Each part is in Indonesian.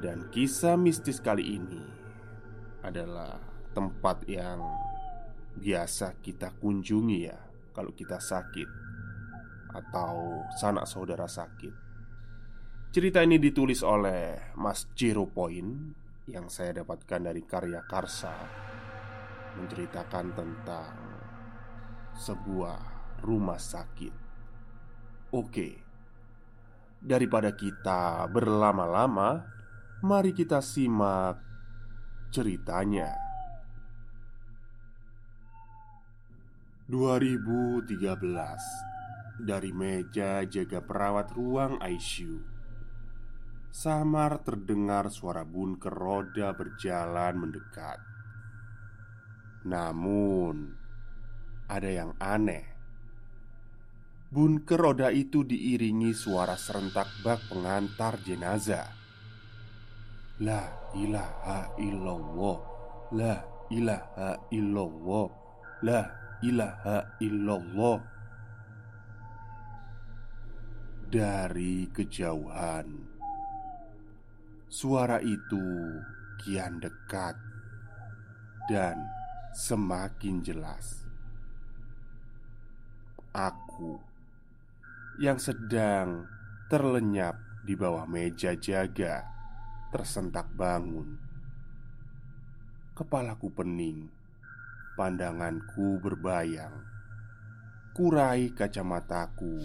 dan kisah mistis kali ini adalah tempat yang biasa kita kunjungi ya kalau kita sakit atau sanak saudara sakit. Cerita ini ditulis oleh Mas Jiro Point yang saya dapatkan dari karya Karsa menceritakan tentang sebuah rumah sakit. Oke. Daripada kita berlama-lama, Mari kita simak ceritanya. 2013 Dari meja jaga perawat ruang ICU Samar terdengar suara bunker roda berjalan mendekat. Namun Ada yang aneh. Bunker roda itu diiringi suara serentak bak pengantar jenazah La ilaha illallah. La ilaha illallah. La ilaha illallah. Dari kejauhan. Suara itu kian dekat Dan semakin jelas. Aku Yang sedang terlenyap di bawah meja jaga tersentak bangun. Kepalaku pening, pandanganku berbayang. Kurai kacamataku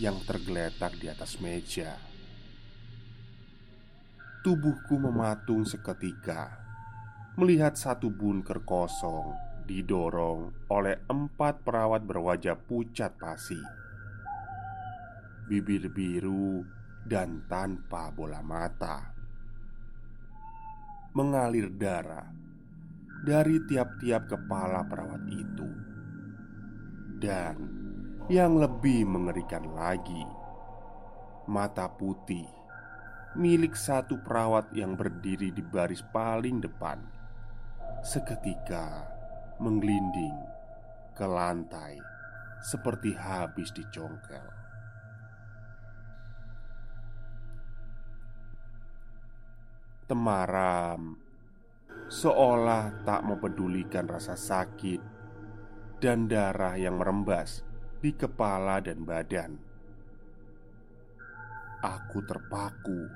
yang tergeletak di atas meja. Tubuhku mematung seketika melihat satu bunker kosong didorong oleh empat perawat berwajah pucat pasi, bibir biru, dan tanpa bola mata mengalir darah dari tiap-tiap kepala perawat itu, dan yang lebih mengerikan lagi, mata putih milik satu perawat yang berdiri di baris paling depan seketika menggelinding ke lantai seperti habis dicongkel. Temaram, seolah tak mempedulikan rasa sakit dan darah yang merembas di kepala dan badan. Aku terpaku,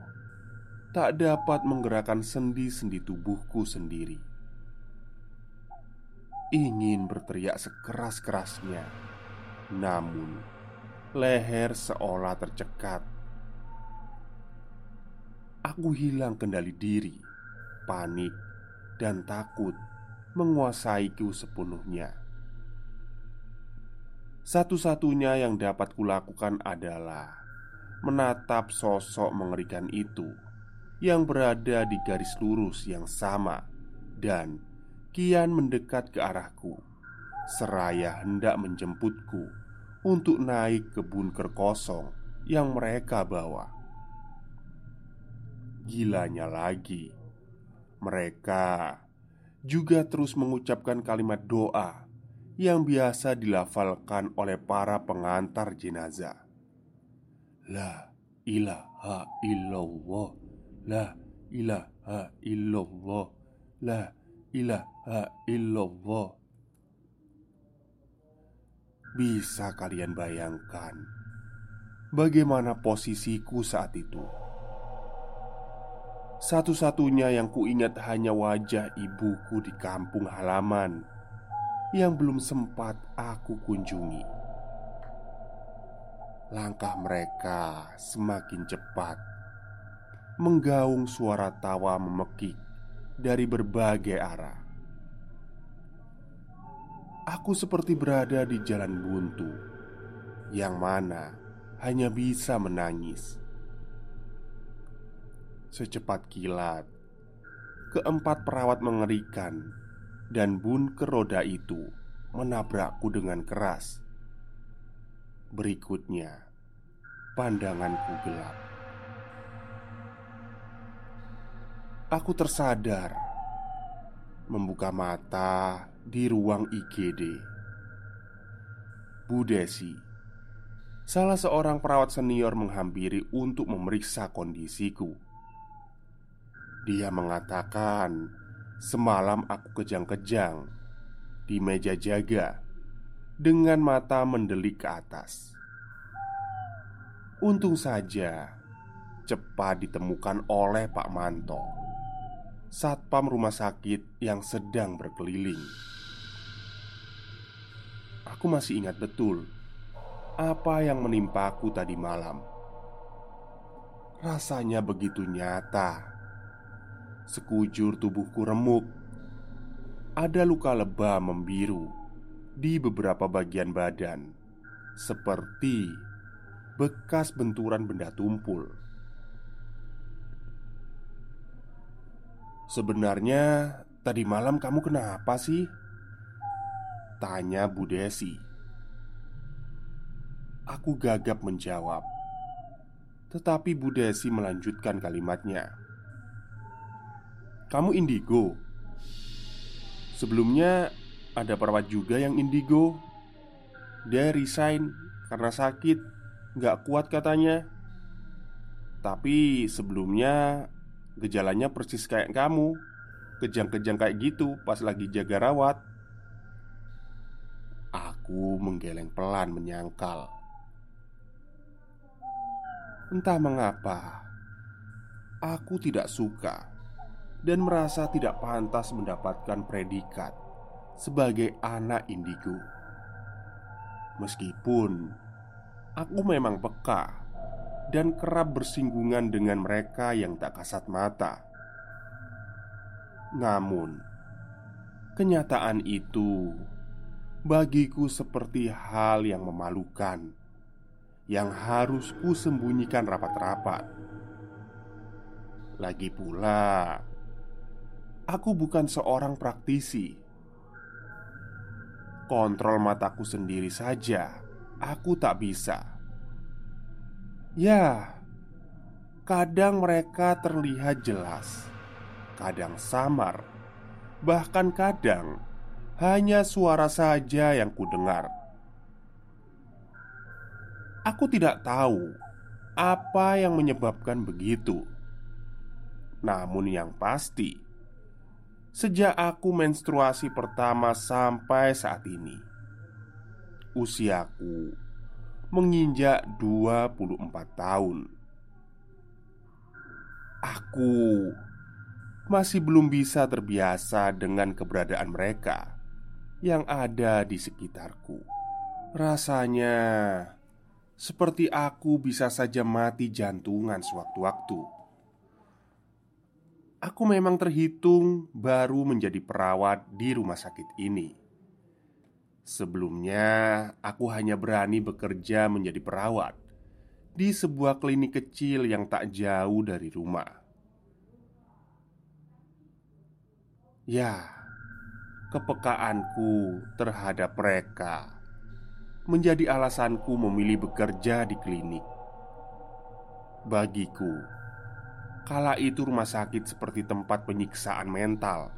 tak dapat menggerakkan sendi-sendi tubuhku sendiri. Ingin berteriak sekeras-kerasnya, namun leher seolah tercekat Aku hilang kendali diri, panik, dan takut menguasaiku sepenuhnya. Satu-satunya yang dapat kulakukan adalah menatap sosok mengerikan itu yang berada di garis lurus yang sama dan kian mendekat ke arahku, seraya hendak menjemputku untuk naik ke bunker kosong yang mereka bawa. Gilanya lagi, mereka juga terus mengucapkan kalimat doa yang biasa dilafalkan oleh para pengantar jenazah. La ilaha illallah, la ilaha illallah, la ilaha illallah. Bisa kalian bayangkan bagaimana posisiku saat itu? Satu-satunya yang kuingat hanya wajah ibuku di kampung halaman yang belum sempat aku kunjungi. Langkah mereka semakin cepat, menggaung suara tawa memekik dari berbagai arah. Aku seperti berada di jalan buntu, yang mana hanya bisa menangis Secepat kilat. Keempat perawat mengerikan Dan bunker roda itu Menabrakku dengan keras. Berikutnya Pandanganku gelap. Aku tersadar Membuka mata di ruang IGD Bu Desi Salah seorang perawat senior menghampiri untuk memeriksa kondisiku dia mengatakan, "Semalam aku kejang-kejang di meja jaga dengan mata mendelik ke atas. Untung saja cepat ditemukan oleh Pak Manto, satpam rumah sakit yang sedang berkeliling. Aku masih ingat betul apa yang menimpaku tadi malam. Rasanya begitu nyata Sekujur tubuhku remuk. Ada luka lebam membiru Di beberapa bagian badan Seperti Bekas benturan benda tumpul. Sebenarnya Tadi malam kamu kenapa sih? Tanya Bu Desi. Aku gagap menjawab Tetapi Bu Desi melanjutkan kalimatnya kamu indigo. Sebelumnya ada perawat juga yang indigo. Dia resign karena sakit Gak kuat katanya. Tapi sebelumnya Gejalanya persis kayak kamu Kejang-kejang kayak gitu pas lagi jaga rawat. Aku menggeleng pelan menyangkal. Entah mengapa Aku tidak suka dan merasa tidak pantas mendapatkan predikat sebagai anak indigo. Meskipun aku memang peka dan kerap bersinggungan dengan mereka yang tak kasat mata, namun kenyataan itu bagiku seperti hal yang memalukan yang harus kusembunyikan rapat-rapat. Lagi pula, Aku bukan seorang praktisi. Kontrol mataku sendiri saja, aku tak bisa. Ya, kadang mereka terlihat jelas, kadang samar, bahkan kadang hanya suara saja yang kudengar. Aku tidak tahu apa yang menyebabkan begitu. Namun, yang pasti, Sejak aku menstruasi pertama sampai saat ini Usiaku menginjak 24 tahun Aku masih belum bisa terbiasa dengan keberadaan mereka yang ada di sekitarku. Rasanya seperti aku bisa saja mati jantungan sewaktu-waktu. Aku memang terhitung baru menjadi perawat di rumah sakit ini. Sebelumnya, aku hanya berani bekerja menjadi perawat di sebuah klinik kecil yang tak jauh dari rumah. Ya, kepekaanku terhadap mereka menjadi alasanku memilih bekerja di klinik. Bagiku, kala itu rumah sakit seperti tempat penyiksaan mental.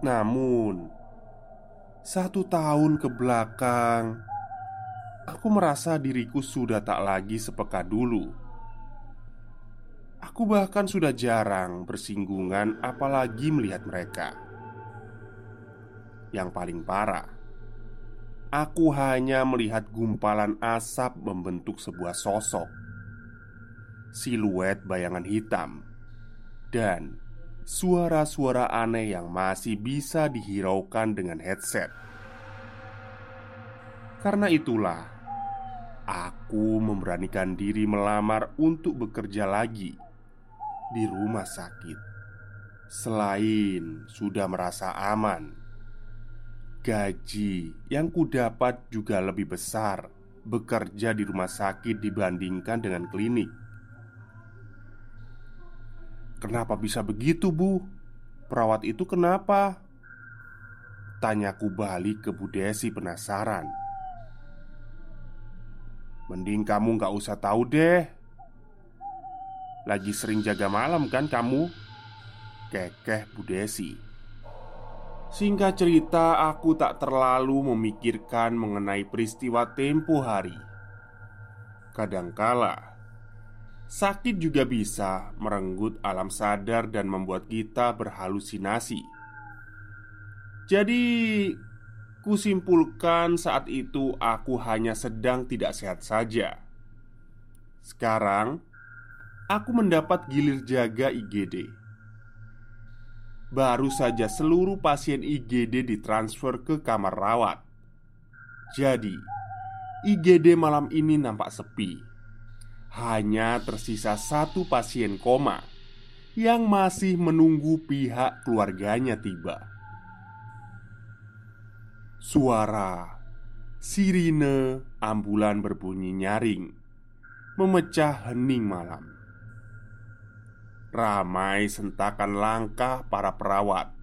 Namun, satu tahun ke belakang, aku merasa diriku sudah tak lagi sepeka dulu. Aku bahkan sudah jarang bersinggungan, apalagi melihat mereka. Yang paling parah, aku hanya melihat gumpalan asap membentuk sebuah sosok, siluet bayangan hitam, dan suara-suara aneh yang masih bisa dihiraukan dengan headset. Karena itulah aku memberanikan diri melamar untuk bekerja lagi di rumah sakit. Selain sudah merasa aman, gaji yang kudapat juga lebih besar bekerja di rumah sakit dibandingkan dengan klinik. Kenapa bisa begitu, Bu? Perawat itu kenapa? Tanyaku balik ke Bu Desi penasaran. Mending kamu gak usah tahu deh. Lagi sering jaga malam kan kamu? Kekeh Bu Desi. Singkat cerita, aku tak terlalu memikirkan mengenai peristiwa tempo hari. Kadangkala, Sakit juga bisa merenggut alam sadar dan membuat kita berhalusinasi. Jadi, kusimpulkan saat itu aku hanya sedang tidak sehat saja. Sekarang, aku mendapat gilir jaga IGD. Baru saja seluruh pasien IGD ditransfer ke kamar rawat. Jadi, IGD malam ini nampak sepi hanya tersisa satu pasien koma yang masih menunggu pihak keluarganya tiba. Suara sirine ambulan berbunyi nyaring, memecah hening malam. Ramai sentakan langkah para perawat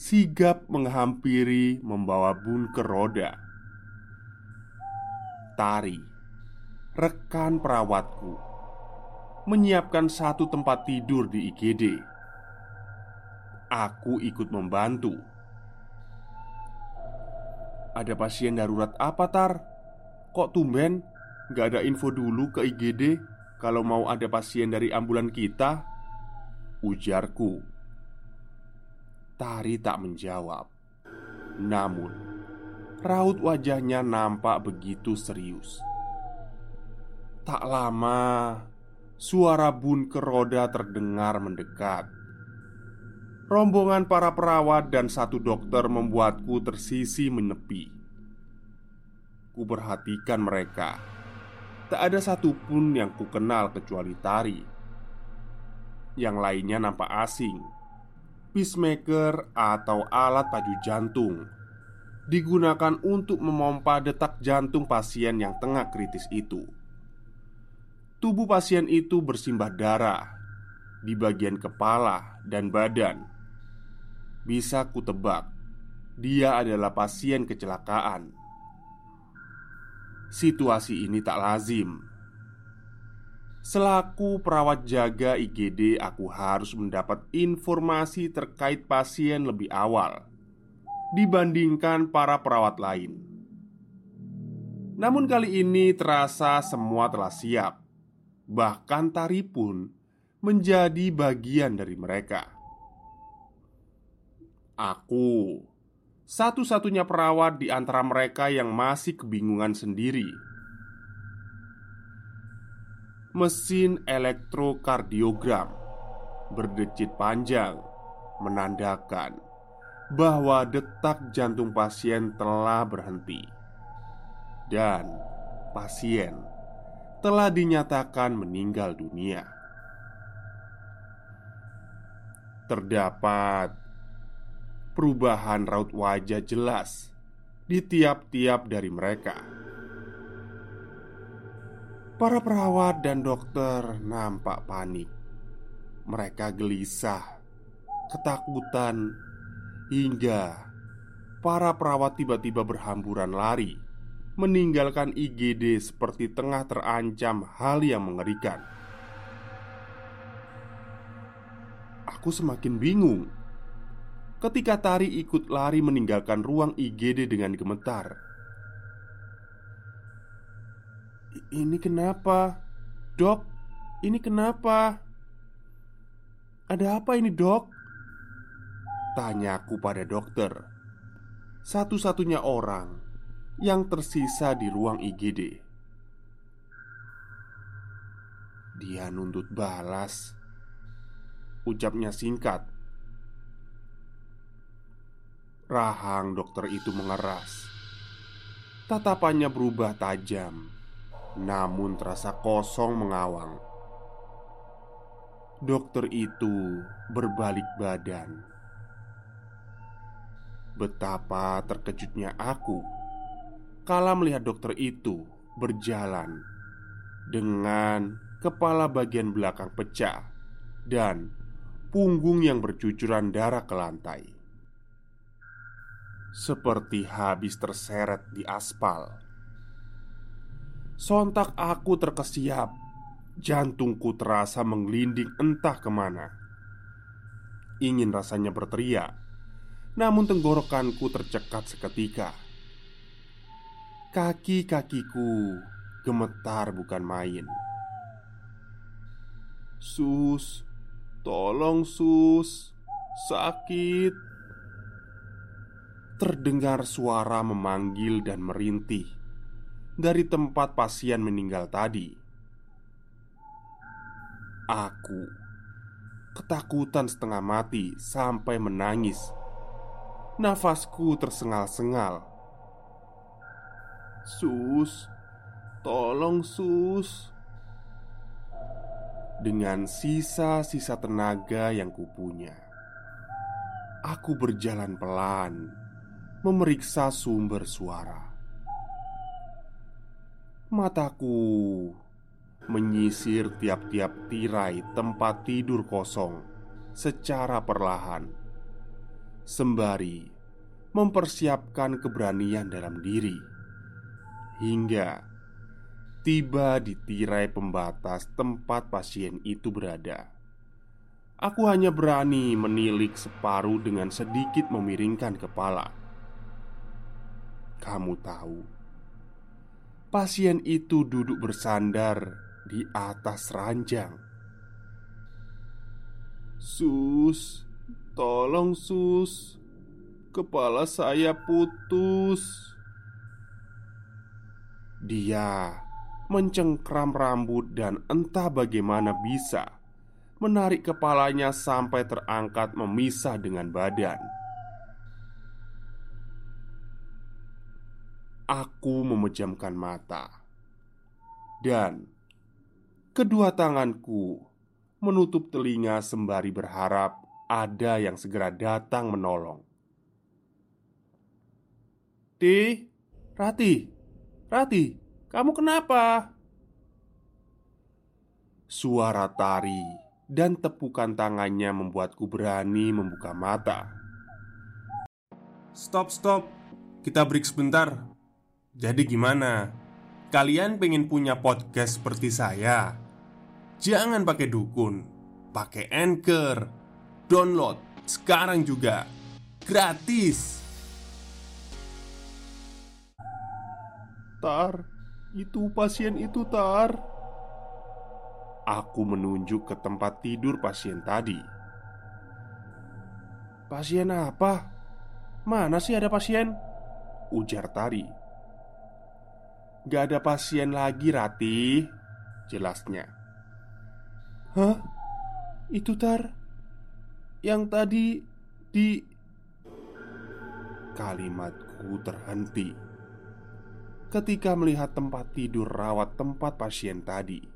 sigap menghampiri membawa bunker roda. Tari rekan perawatku menyiapkan satu tempat tidur di IGD. Aku ikut membantu. Ada pasien darurat apa, Tar? Kok tumben gak ada info dulu ke IGD kalau mau ada pasien dari ambulan kita? Ujarku. Tari tak menjawab. Namun, raut wajahnya nampak begitu serius. Tak lama, suara bunker roda terdengar mendekat. Rombongan para perawat dan satu dokter membuatku tersisi menepi. Ku perhatikan mereka. Tak ada satupun yang ku kenal kecuali Tari. Yang lainnya nampak asing. Peacemaker atau alat paju jantung digunakan untuk memompa detak jantung pasien yang tengah kritis itu. Tubuh pasien itu bersimbah darah di bagian kepala dan badan. Bisa kutebak, dia adalah pasien kecelakaan. Situasi ini tak lazim. Selaku perawat jaga IGD, aku harus mendapat informasi terkait pasien lebih awal dibandingkan para perawat lain. Namun, kali ini terasa semua telah siap bahkan tari pun menjadi bagian dari mereka. Aku satu-satunya perawat di antara mereka yang masih kebingungan sendiri. Mesin elektrokardiogram berdecit panjang menandakan bahwa detak jantung pasien telah berhenti, dan pasien telah dinyatakan meninggal dunia. Terdapat perubahan raut wajah jelas di tiap-tiap dari mereka. Para perawat dan dokter nampak panik. Mereka gelisah, ketakutan, hingga para perawat tiba-tiba berhamburan lari, meninggalkan IGD seperti tengah terancam hal yang mengerikan. Aku semakin bingung ketika Tari ikut lari meninggalkan ruang IGD dengan gemetar. Ini kenapa, dok? Ini kenapa? Ada apa ini, dok? Tanyaku pada dokter Satu-satunya orang yang tersisa di ruang IGD Dia nuntut balas. Ucapnya singkat. Rahang dokter itu mengeras. Tatapannya berubah tajam Namun terasa kosong mengawang. Dokter itu berbalik badan. Betapa terkejutnya aku kala melihat dokter itu berjalan dengan kepala bagian belakang pecah dan punggung yang bercucuran darah ke lantai, seperti habis terseret di aspal. Sontak aku terkesiap, jantungku terasa menggelinding entah ke mana. Ingin rasanya berteriak, namun tenggorokanku tercekat seketika Kaki-kakiku gemetar bukan main. Sus, tolong sus, sakit. Terdengar suara memanggil dan merintih Dari tempat pasien meninggal tadi. Aku ketakutan setengah mati sampai menangis. Nafasku tersengal-sengal Sus Tolong sus. Dengan sisa-sisa tenaga yang kupunya Aku berjalan pelan Memeriksa sumber suara. Mataku Menyisir tiap-tiap tirai tempat tidur kosong Secara perlahan sembari mempersiapkan keberanian dalam diri hingga tiba di tirai pembatas tempat pasien itu berada. Aku hanya berani menilik separuh dengan sedikit memiringkan kepala. Kamu tahu, pasien itu duduk bersandar di atas ranjang. Sus, Tolong sus Kepala saya putus Dia mencengkram rambut dan entah bagaimana bisa Menarik kepalanya sampai terangkat memisah dengan badan. Aku memejamkan mata. Dan Kedua tanganku menutup telinga sembari berharap ada yang segera datang menolong. "Ti, Rati, Rati, kamu kenapa?" Suara tari dan tepukan tangannya membuatku berani membuka mata. Stop, stop, kita break sebentar. Jadi, gimana? Kalian pengen punya podcast seperti saya? Jangan pakai dukun, pakai anchor Download sekarang juga Gratis Tar, itu pasien itu Tar Aku menunjuk ke tempat tidur pasien tadi Pasien apa? Mana sih ada pasien? Ujar Tari Gak ada pasien lagi Rati Jelasnya Hah? Itu Tar? yang tadi di Kalimatku terhenti ketika melihat tempat tidur rawat tempat pasien tadi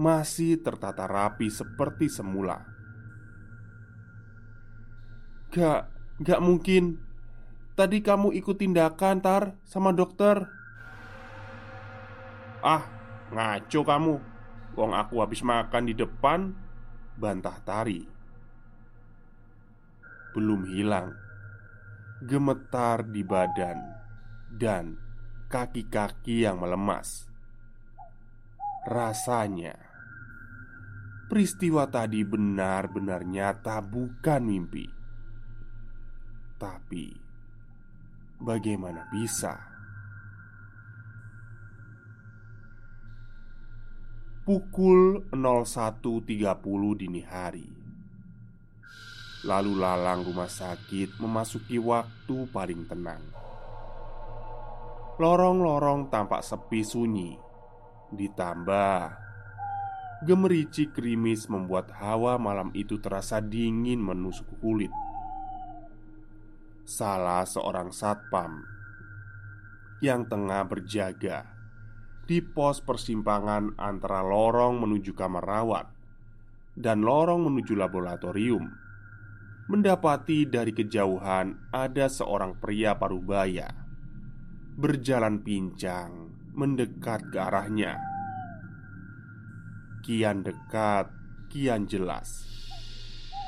masih tertata rapi seperti semula. Gak, gak mungkin. Tadi kamu ikut tindakan, Tar, sama dokter. Ah, ngaco kamu. Wong aku habis makan di depan, bantah Tari belum hilang gemetar di badan, dan kaki-kaki yang melemas. Rasanya peristiwa tadi benar-benar nyata, bukan mimpi. Tapi bagaimana bisa? Pukul 01.30 dini hari Lalu lalang rumah sakit memasuki waktu paling tenang Lorong-lorong tampak sepi sunyi. Ditambah Gemericik krimis membuat hawa malam itu terasa dingin menusuk kulit. Salah seorang satpam Yang tengah berjaga di pos persimpangan antara lorong menuju kamar rawat dan lorong menuju laboratorium, mendapati dari kejauhan ada seorang pria parubaya berjalan pincang mendekat ke arahnya. Kian dekat, kian jelas.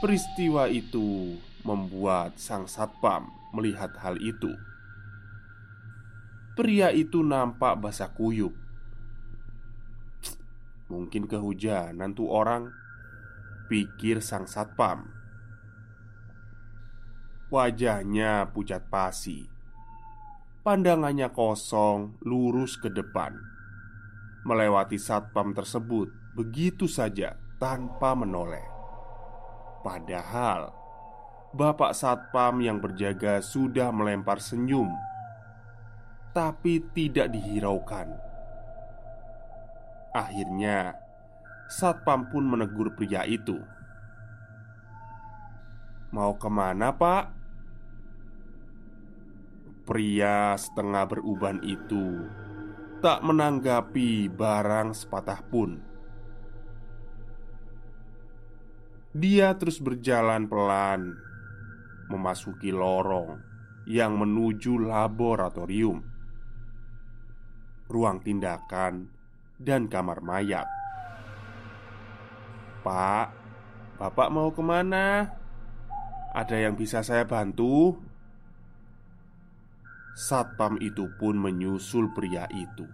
Peristiwa itu membuat sang satpam melihat hal itu. Pria itu nampak basah kuyup Mungkin kehujanan tuh orang Pikir sang satpam Wajahnya pucat pasi Pandangannya kosong lurus ke depan Melewati satpam tersebut begitu saja tanpa menoleh Padahal Bapak satpam yang berjaga sudah melempar senyum Tapi tidak dihiraukan Akhirnya, satpam pun menegur pria itu. "Mau ke mana, Pak?" Pria setengah beruban itu tak menanggapi barang sepatah pun. Dia terus berjalan pelan, memasuki lorong yang menuju laboratorium, ruang tindakan dan kamar mayat. "Pak, bapak mau ke mana? Ada yang bisa saya bantu?" Satpam itu pun menyusul pria itu.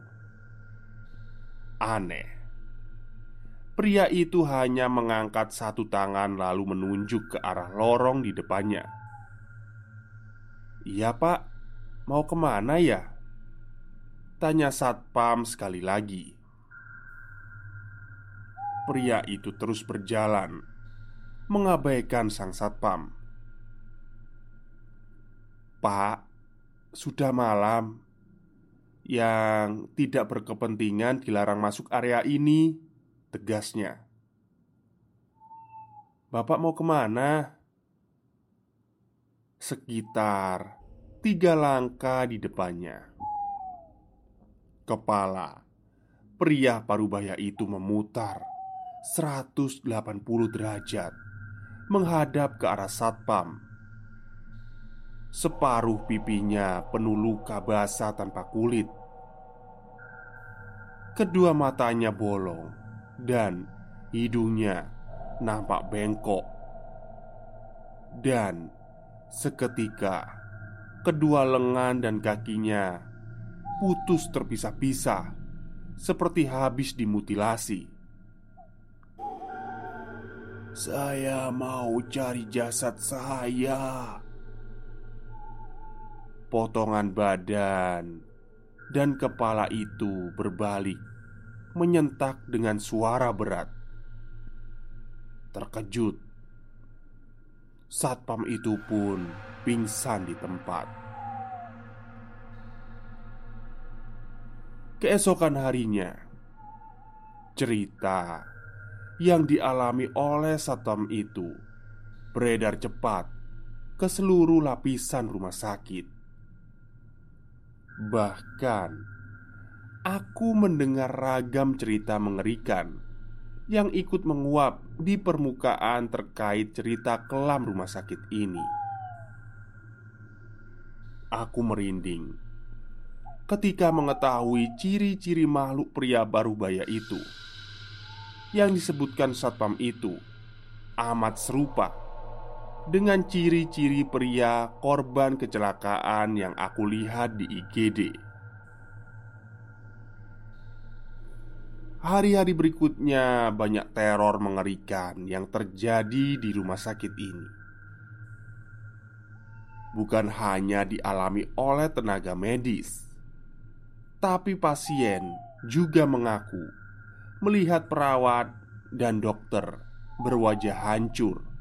Aneh, pria itu hanya mengangkat satu tangan, lalu menunjuk ke arah lorong di depannya. "Iya, Pak, mau ke mana ya?" tanya Satpam sekali lagi. Pria itu terus berjalan Mengabaikan sang satpam Pak, sudah malam Yang tidak berkepentingan dilarang masuk area ini Tegasnya Bapak mau ke mana? Sekitar tiga langkah di depannya Kepala pria parubaya itu memutar 180 derajat menghadap ke arah satpam. Separuh pipinya penuh luka basah tanpa kulit. Kedua matanya bolong dan hidungnya nampak bengkok. Dan seketika kedua lengan dan kakinya putus terpisah-pisah seperti habis dimutilasi. Saya mau cari jasad saya. Potongan badan dan kepala itu berbalik, menyentak dengan suara berat. Terkejut, satpam itu pun pingsan di tempat. Keesokan harinya, cerita yang dialami oleh satpam itu beredar cepat ke seluruh lapisan rumah sakit. Bahkan, aku mendengar ragam cerita mengerikan yang ikut menguap di permukaan terkait cerita kelam rumah sakit ini. Aku merinding ketika mengetahui ciri-ciri makhluk pria baru baya itu yang disebutkan satpam itu amat serupa dengan ciri-ciri pria korban kecelakaan yang aku lihat di IGD. Hari-hari berikutnya banyak teror mengerikan yang terjadi di rumah sakit ini. Bukan hanya dialami oleh tenaga medis, tapi pasien juga mengaku melihat perawat dan dokter berwajah hancur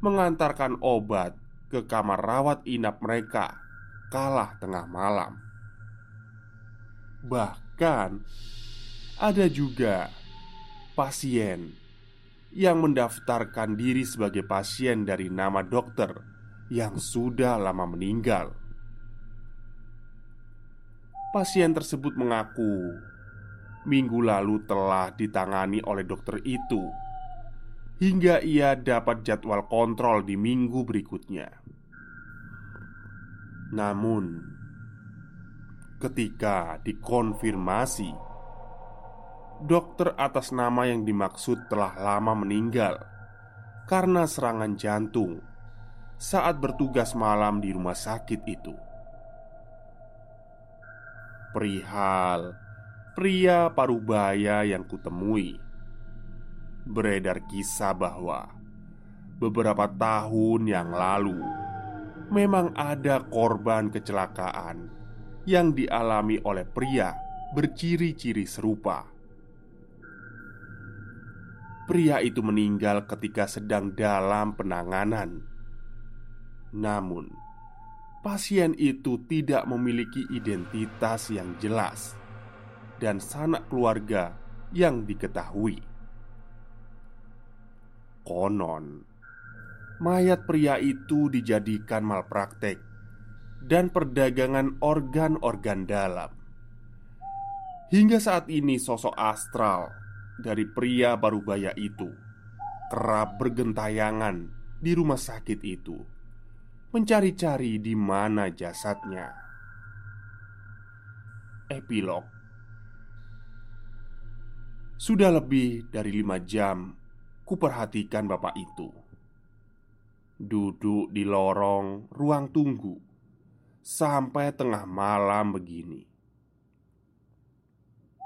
mengantarkan obat ke kamar rawat inap mereka kalah tengah malam. Bahkan ada juga pasien yang mendaftarkan diri sebagai pasien dari nama dokter yang sudah lama meninggal. Pasien tersebut mengaku minggu lalu telah ditangani oleh dokter itu hingga ia dapat jadwal kontrol di minggu berikutnya. Namun, ketika dikonfirmasi dokter atas nama yang dimaksud telah lama meninggal karena serangan jantung saat bertugas malam di rumah sakit itu. Perihal pria parubaya yang kutemui beredar kisah bahwa beberapa tahun yang lalu memang ada korban kecelakaan yang dialami oleh pria berciri-ciri serupa Pria itu meninggal ketika sedang dalam penanganan. Namun, pasien itu tidak memiliki identitas yang jelas dan sanak keluarga yang diketahui. Konon, mayat pria itu dijadikan malpraktek dan perdagangan organ-organ dalam. Hingga saat ini, sosok astral dari pria Barubaya itu kerap bergentayangan di rumah sakit itu, mencari-cari di mana jasadnya. Epilog Sudah lebih dari lima jam Kuperhatikan bapak itu Duduk di lorong ruang tunggu Sampai tengah malam begini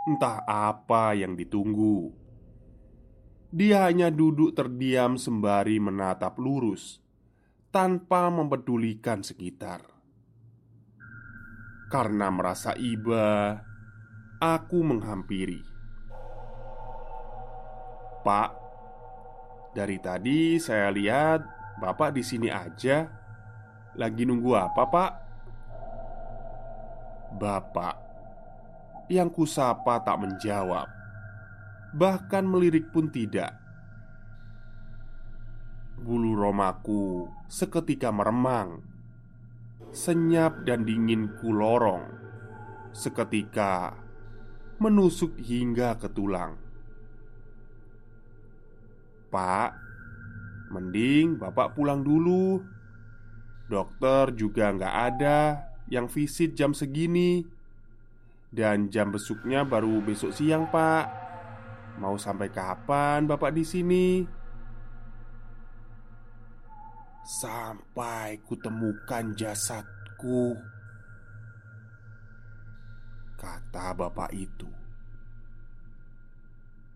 Entah apa yang ditunggu. Dia hanya duduk terdiam sembari menatap lurus tanpa mempedulikan sekitar. Karena merasa iba, aku menghampiri. Pak, dari tadi saya lihat Bapak di sini aja. Lagi nunggu apa, Pak? Bapak yang kusapa tak menjawab, bahkan melirik pun tidak. Bulu romaku seketika meremang, senyap dan dingin lorong, seketika menusuk hingga ke tulang. Pak, mending bapak pulang dulu. Dokter juga nggak ada yang visit jam segini. Dan jam besuknya baru besok siang, Pak. Mau sampai kapan Bapak di sini? Sampai kutemukan jasadku Kata bapak itu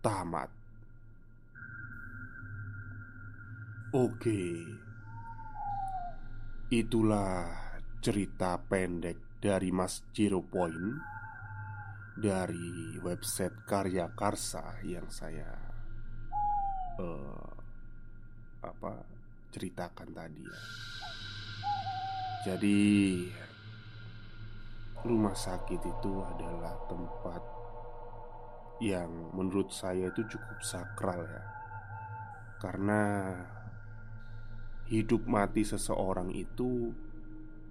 Tamat Oke Itulah cerita pendek dari Mas Zero Point dari website Karya Karsa yang saya uh, apa ceritakan tadi ya. Jadi rumah sakit itu adalah tempat yang menurut saya itu cukup sakral ya. Karena hidup mati seseorang itu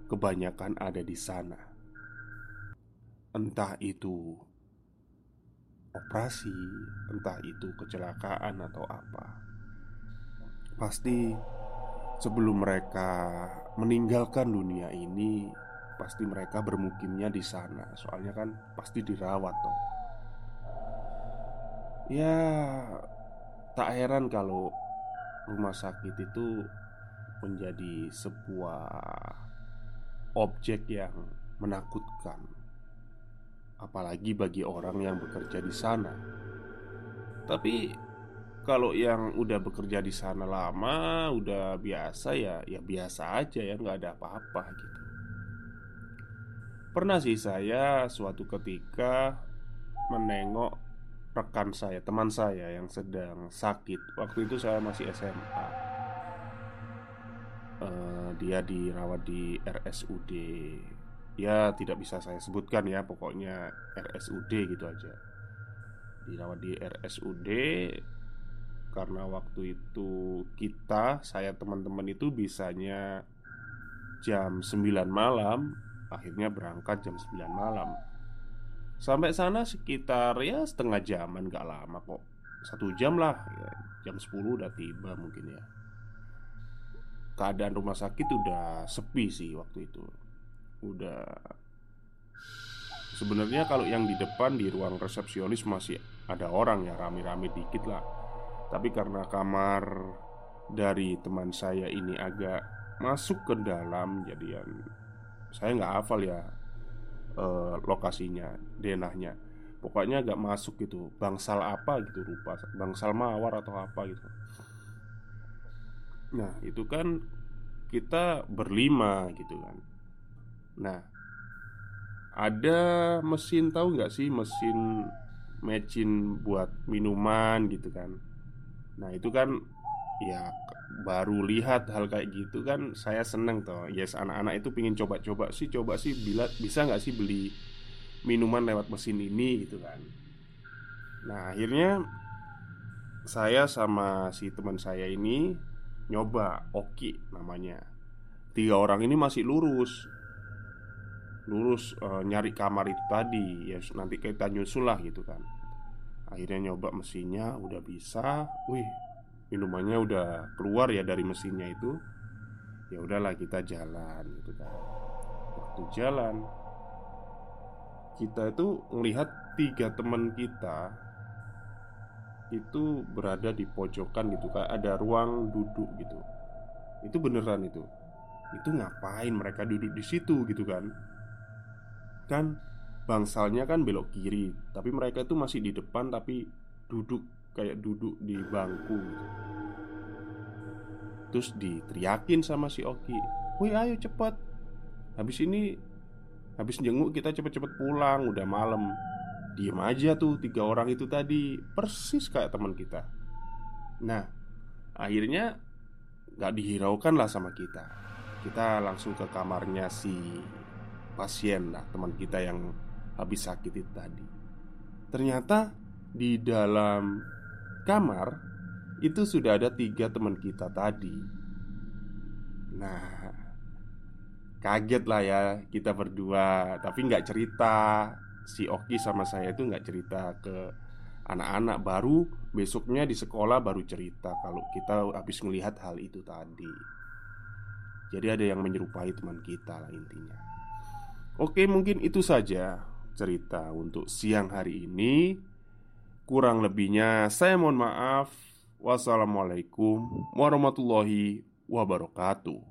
kebanyakan ada di sana Entah itu operasi, entah itu kecelakaan atau apa. Pasti sebelum mereka meninggalkan dunia ini, pasti mereka bermukimnya di sana. Soalnya kan pasti dirawat toh. Ya, tak heran kalau rumah sakit itu menjadi sebuah objek yang menakutkan, apalagi bagi orang yang bekerja di sana. Tapi kalau yang udah bekerja di sana lama, udah biasa ya, ya biasa aja ya, nggak ada apa-apa gitu. Pernah sih saya suatu ketika menengok rekan saya, teman saya yang sedang sakit. Waktu itu saya masih SMA. Eh, dia dirawat di RSUD. Ya tidak bisa saya sebutkan ya, pokoknya RSUD gitu aja. Dirawat di RSUD karena waktu itu kita, saya teman-teman itu bisanya jam 9 malam Akhirnya berangkat jam 9 malam Sampai sana sekitar ya setengah jaman gak lama kok Satu jam lah ya, Jam 10 udah tiba mungkin ya Keadaan rumah sakit udah sepi sih waktu itu. Udah Sebenarnya kalau yang di depan di ruang resepsionis masih ada orang ya rame-rame dikit lah. Tapi karena kamar dari teman saya ini agak masuk ke dalam Jadi yang saya nggak hafal ya eh, lokasinya, denahnya. Pokoknya agak masuk gitu Bangsal apa gitu rupa Bangsal mawar atau apa gitu Nah. Itu kan kita berlima gitu kan. Nah ada mesin tahu nggak sih mesin mecin buat minuman gitu kan? Nah itu kan ya baru lihat hal kayak gitu kan saya seneng toh. Yes anak-anak itu pingin coba-coba sih Coba sih bila, bisa nggak sih beli minuman lewat mesin ini gitu kan. Nah akhirnya saya sama si teman saya ini nyoba Oki namanya. Tiga orang ini masih lurus. Lurus e, nyari kamar itu tadi. Ya nanti kita nyusul lah gitu kan. Akhirnya nyoba mesinnya udah bisa. Wih minumannya udah keluar ya dari mesinnya itu. Ya udahlah kita jalan gitu kan. Waktu jalan Kita itu melihat tiga teman kita Itu berada di pojokan gitu Kayak ada ruang duduk gitu. Itu beneran itu. Itu ngapain mereka duduk di situ gitu kan? Kan bangsalnya kan belok kiri Tapi mereka itu masih di depan tapi duduk Kayak duduk di bangku gitu. Terus diteriakin sama si Oki Woi ayo cepet. Habis ini Habis jenguk kita cepet-cepet pulang Udah malam Diem aja tuh tiga orang itu tadi Persis kayak teman kita. Nah Akhirnya Gak dihiraukan lah sama kita. Kita langsung ke kamarnya si Pasien lah Teman kita yang habis sakit itu tadi. Ternyata di dalam kamar itu sudah ada tiga teman kita tadi. Nah Kaget lah ya kita berdua Tapi nggak cerita Si Oki sama saya itu nggak cerita ke anak-anak Baru besoknya di sekolah baru cerita Kalau kita habis melihat hal itu tadi Jadi ada yang menyerupai teman kita lah intinya Oke mungkin itu saja cerita untuk siang hari ini. Kurang lebihnya, saya mohon maaf. Wassalamualaikum warahmatullahi wabarakatuh.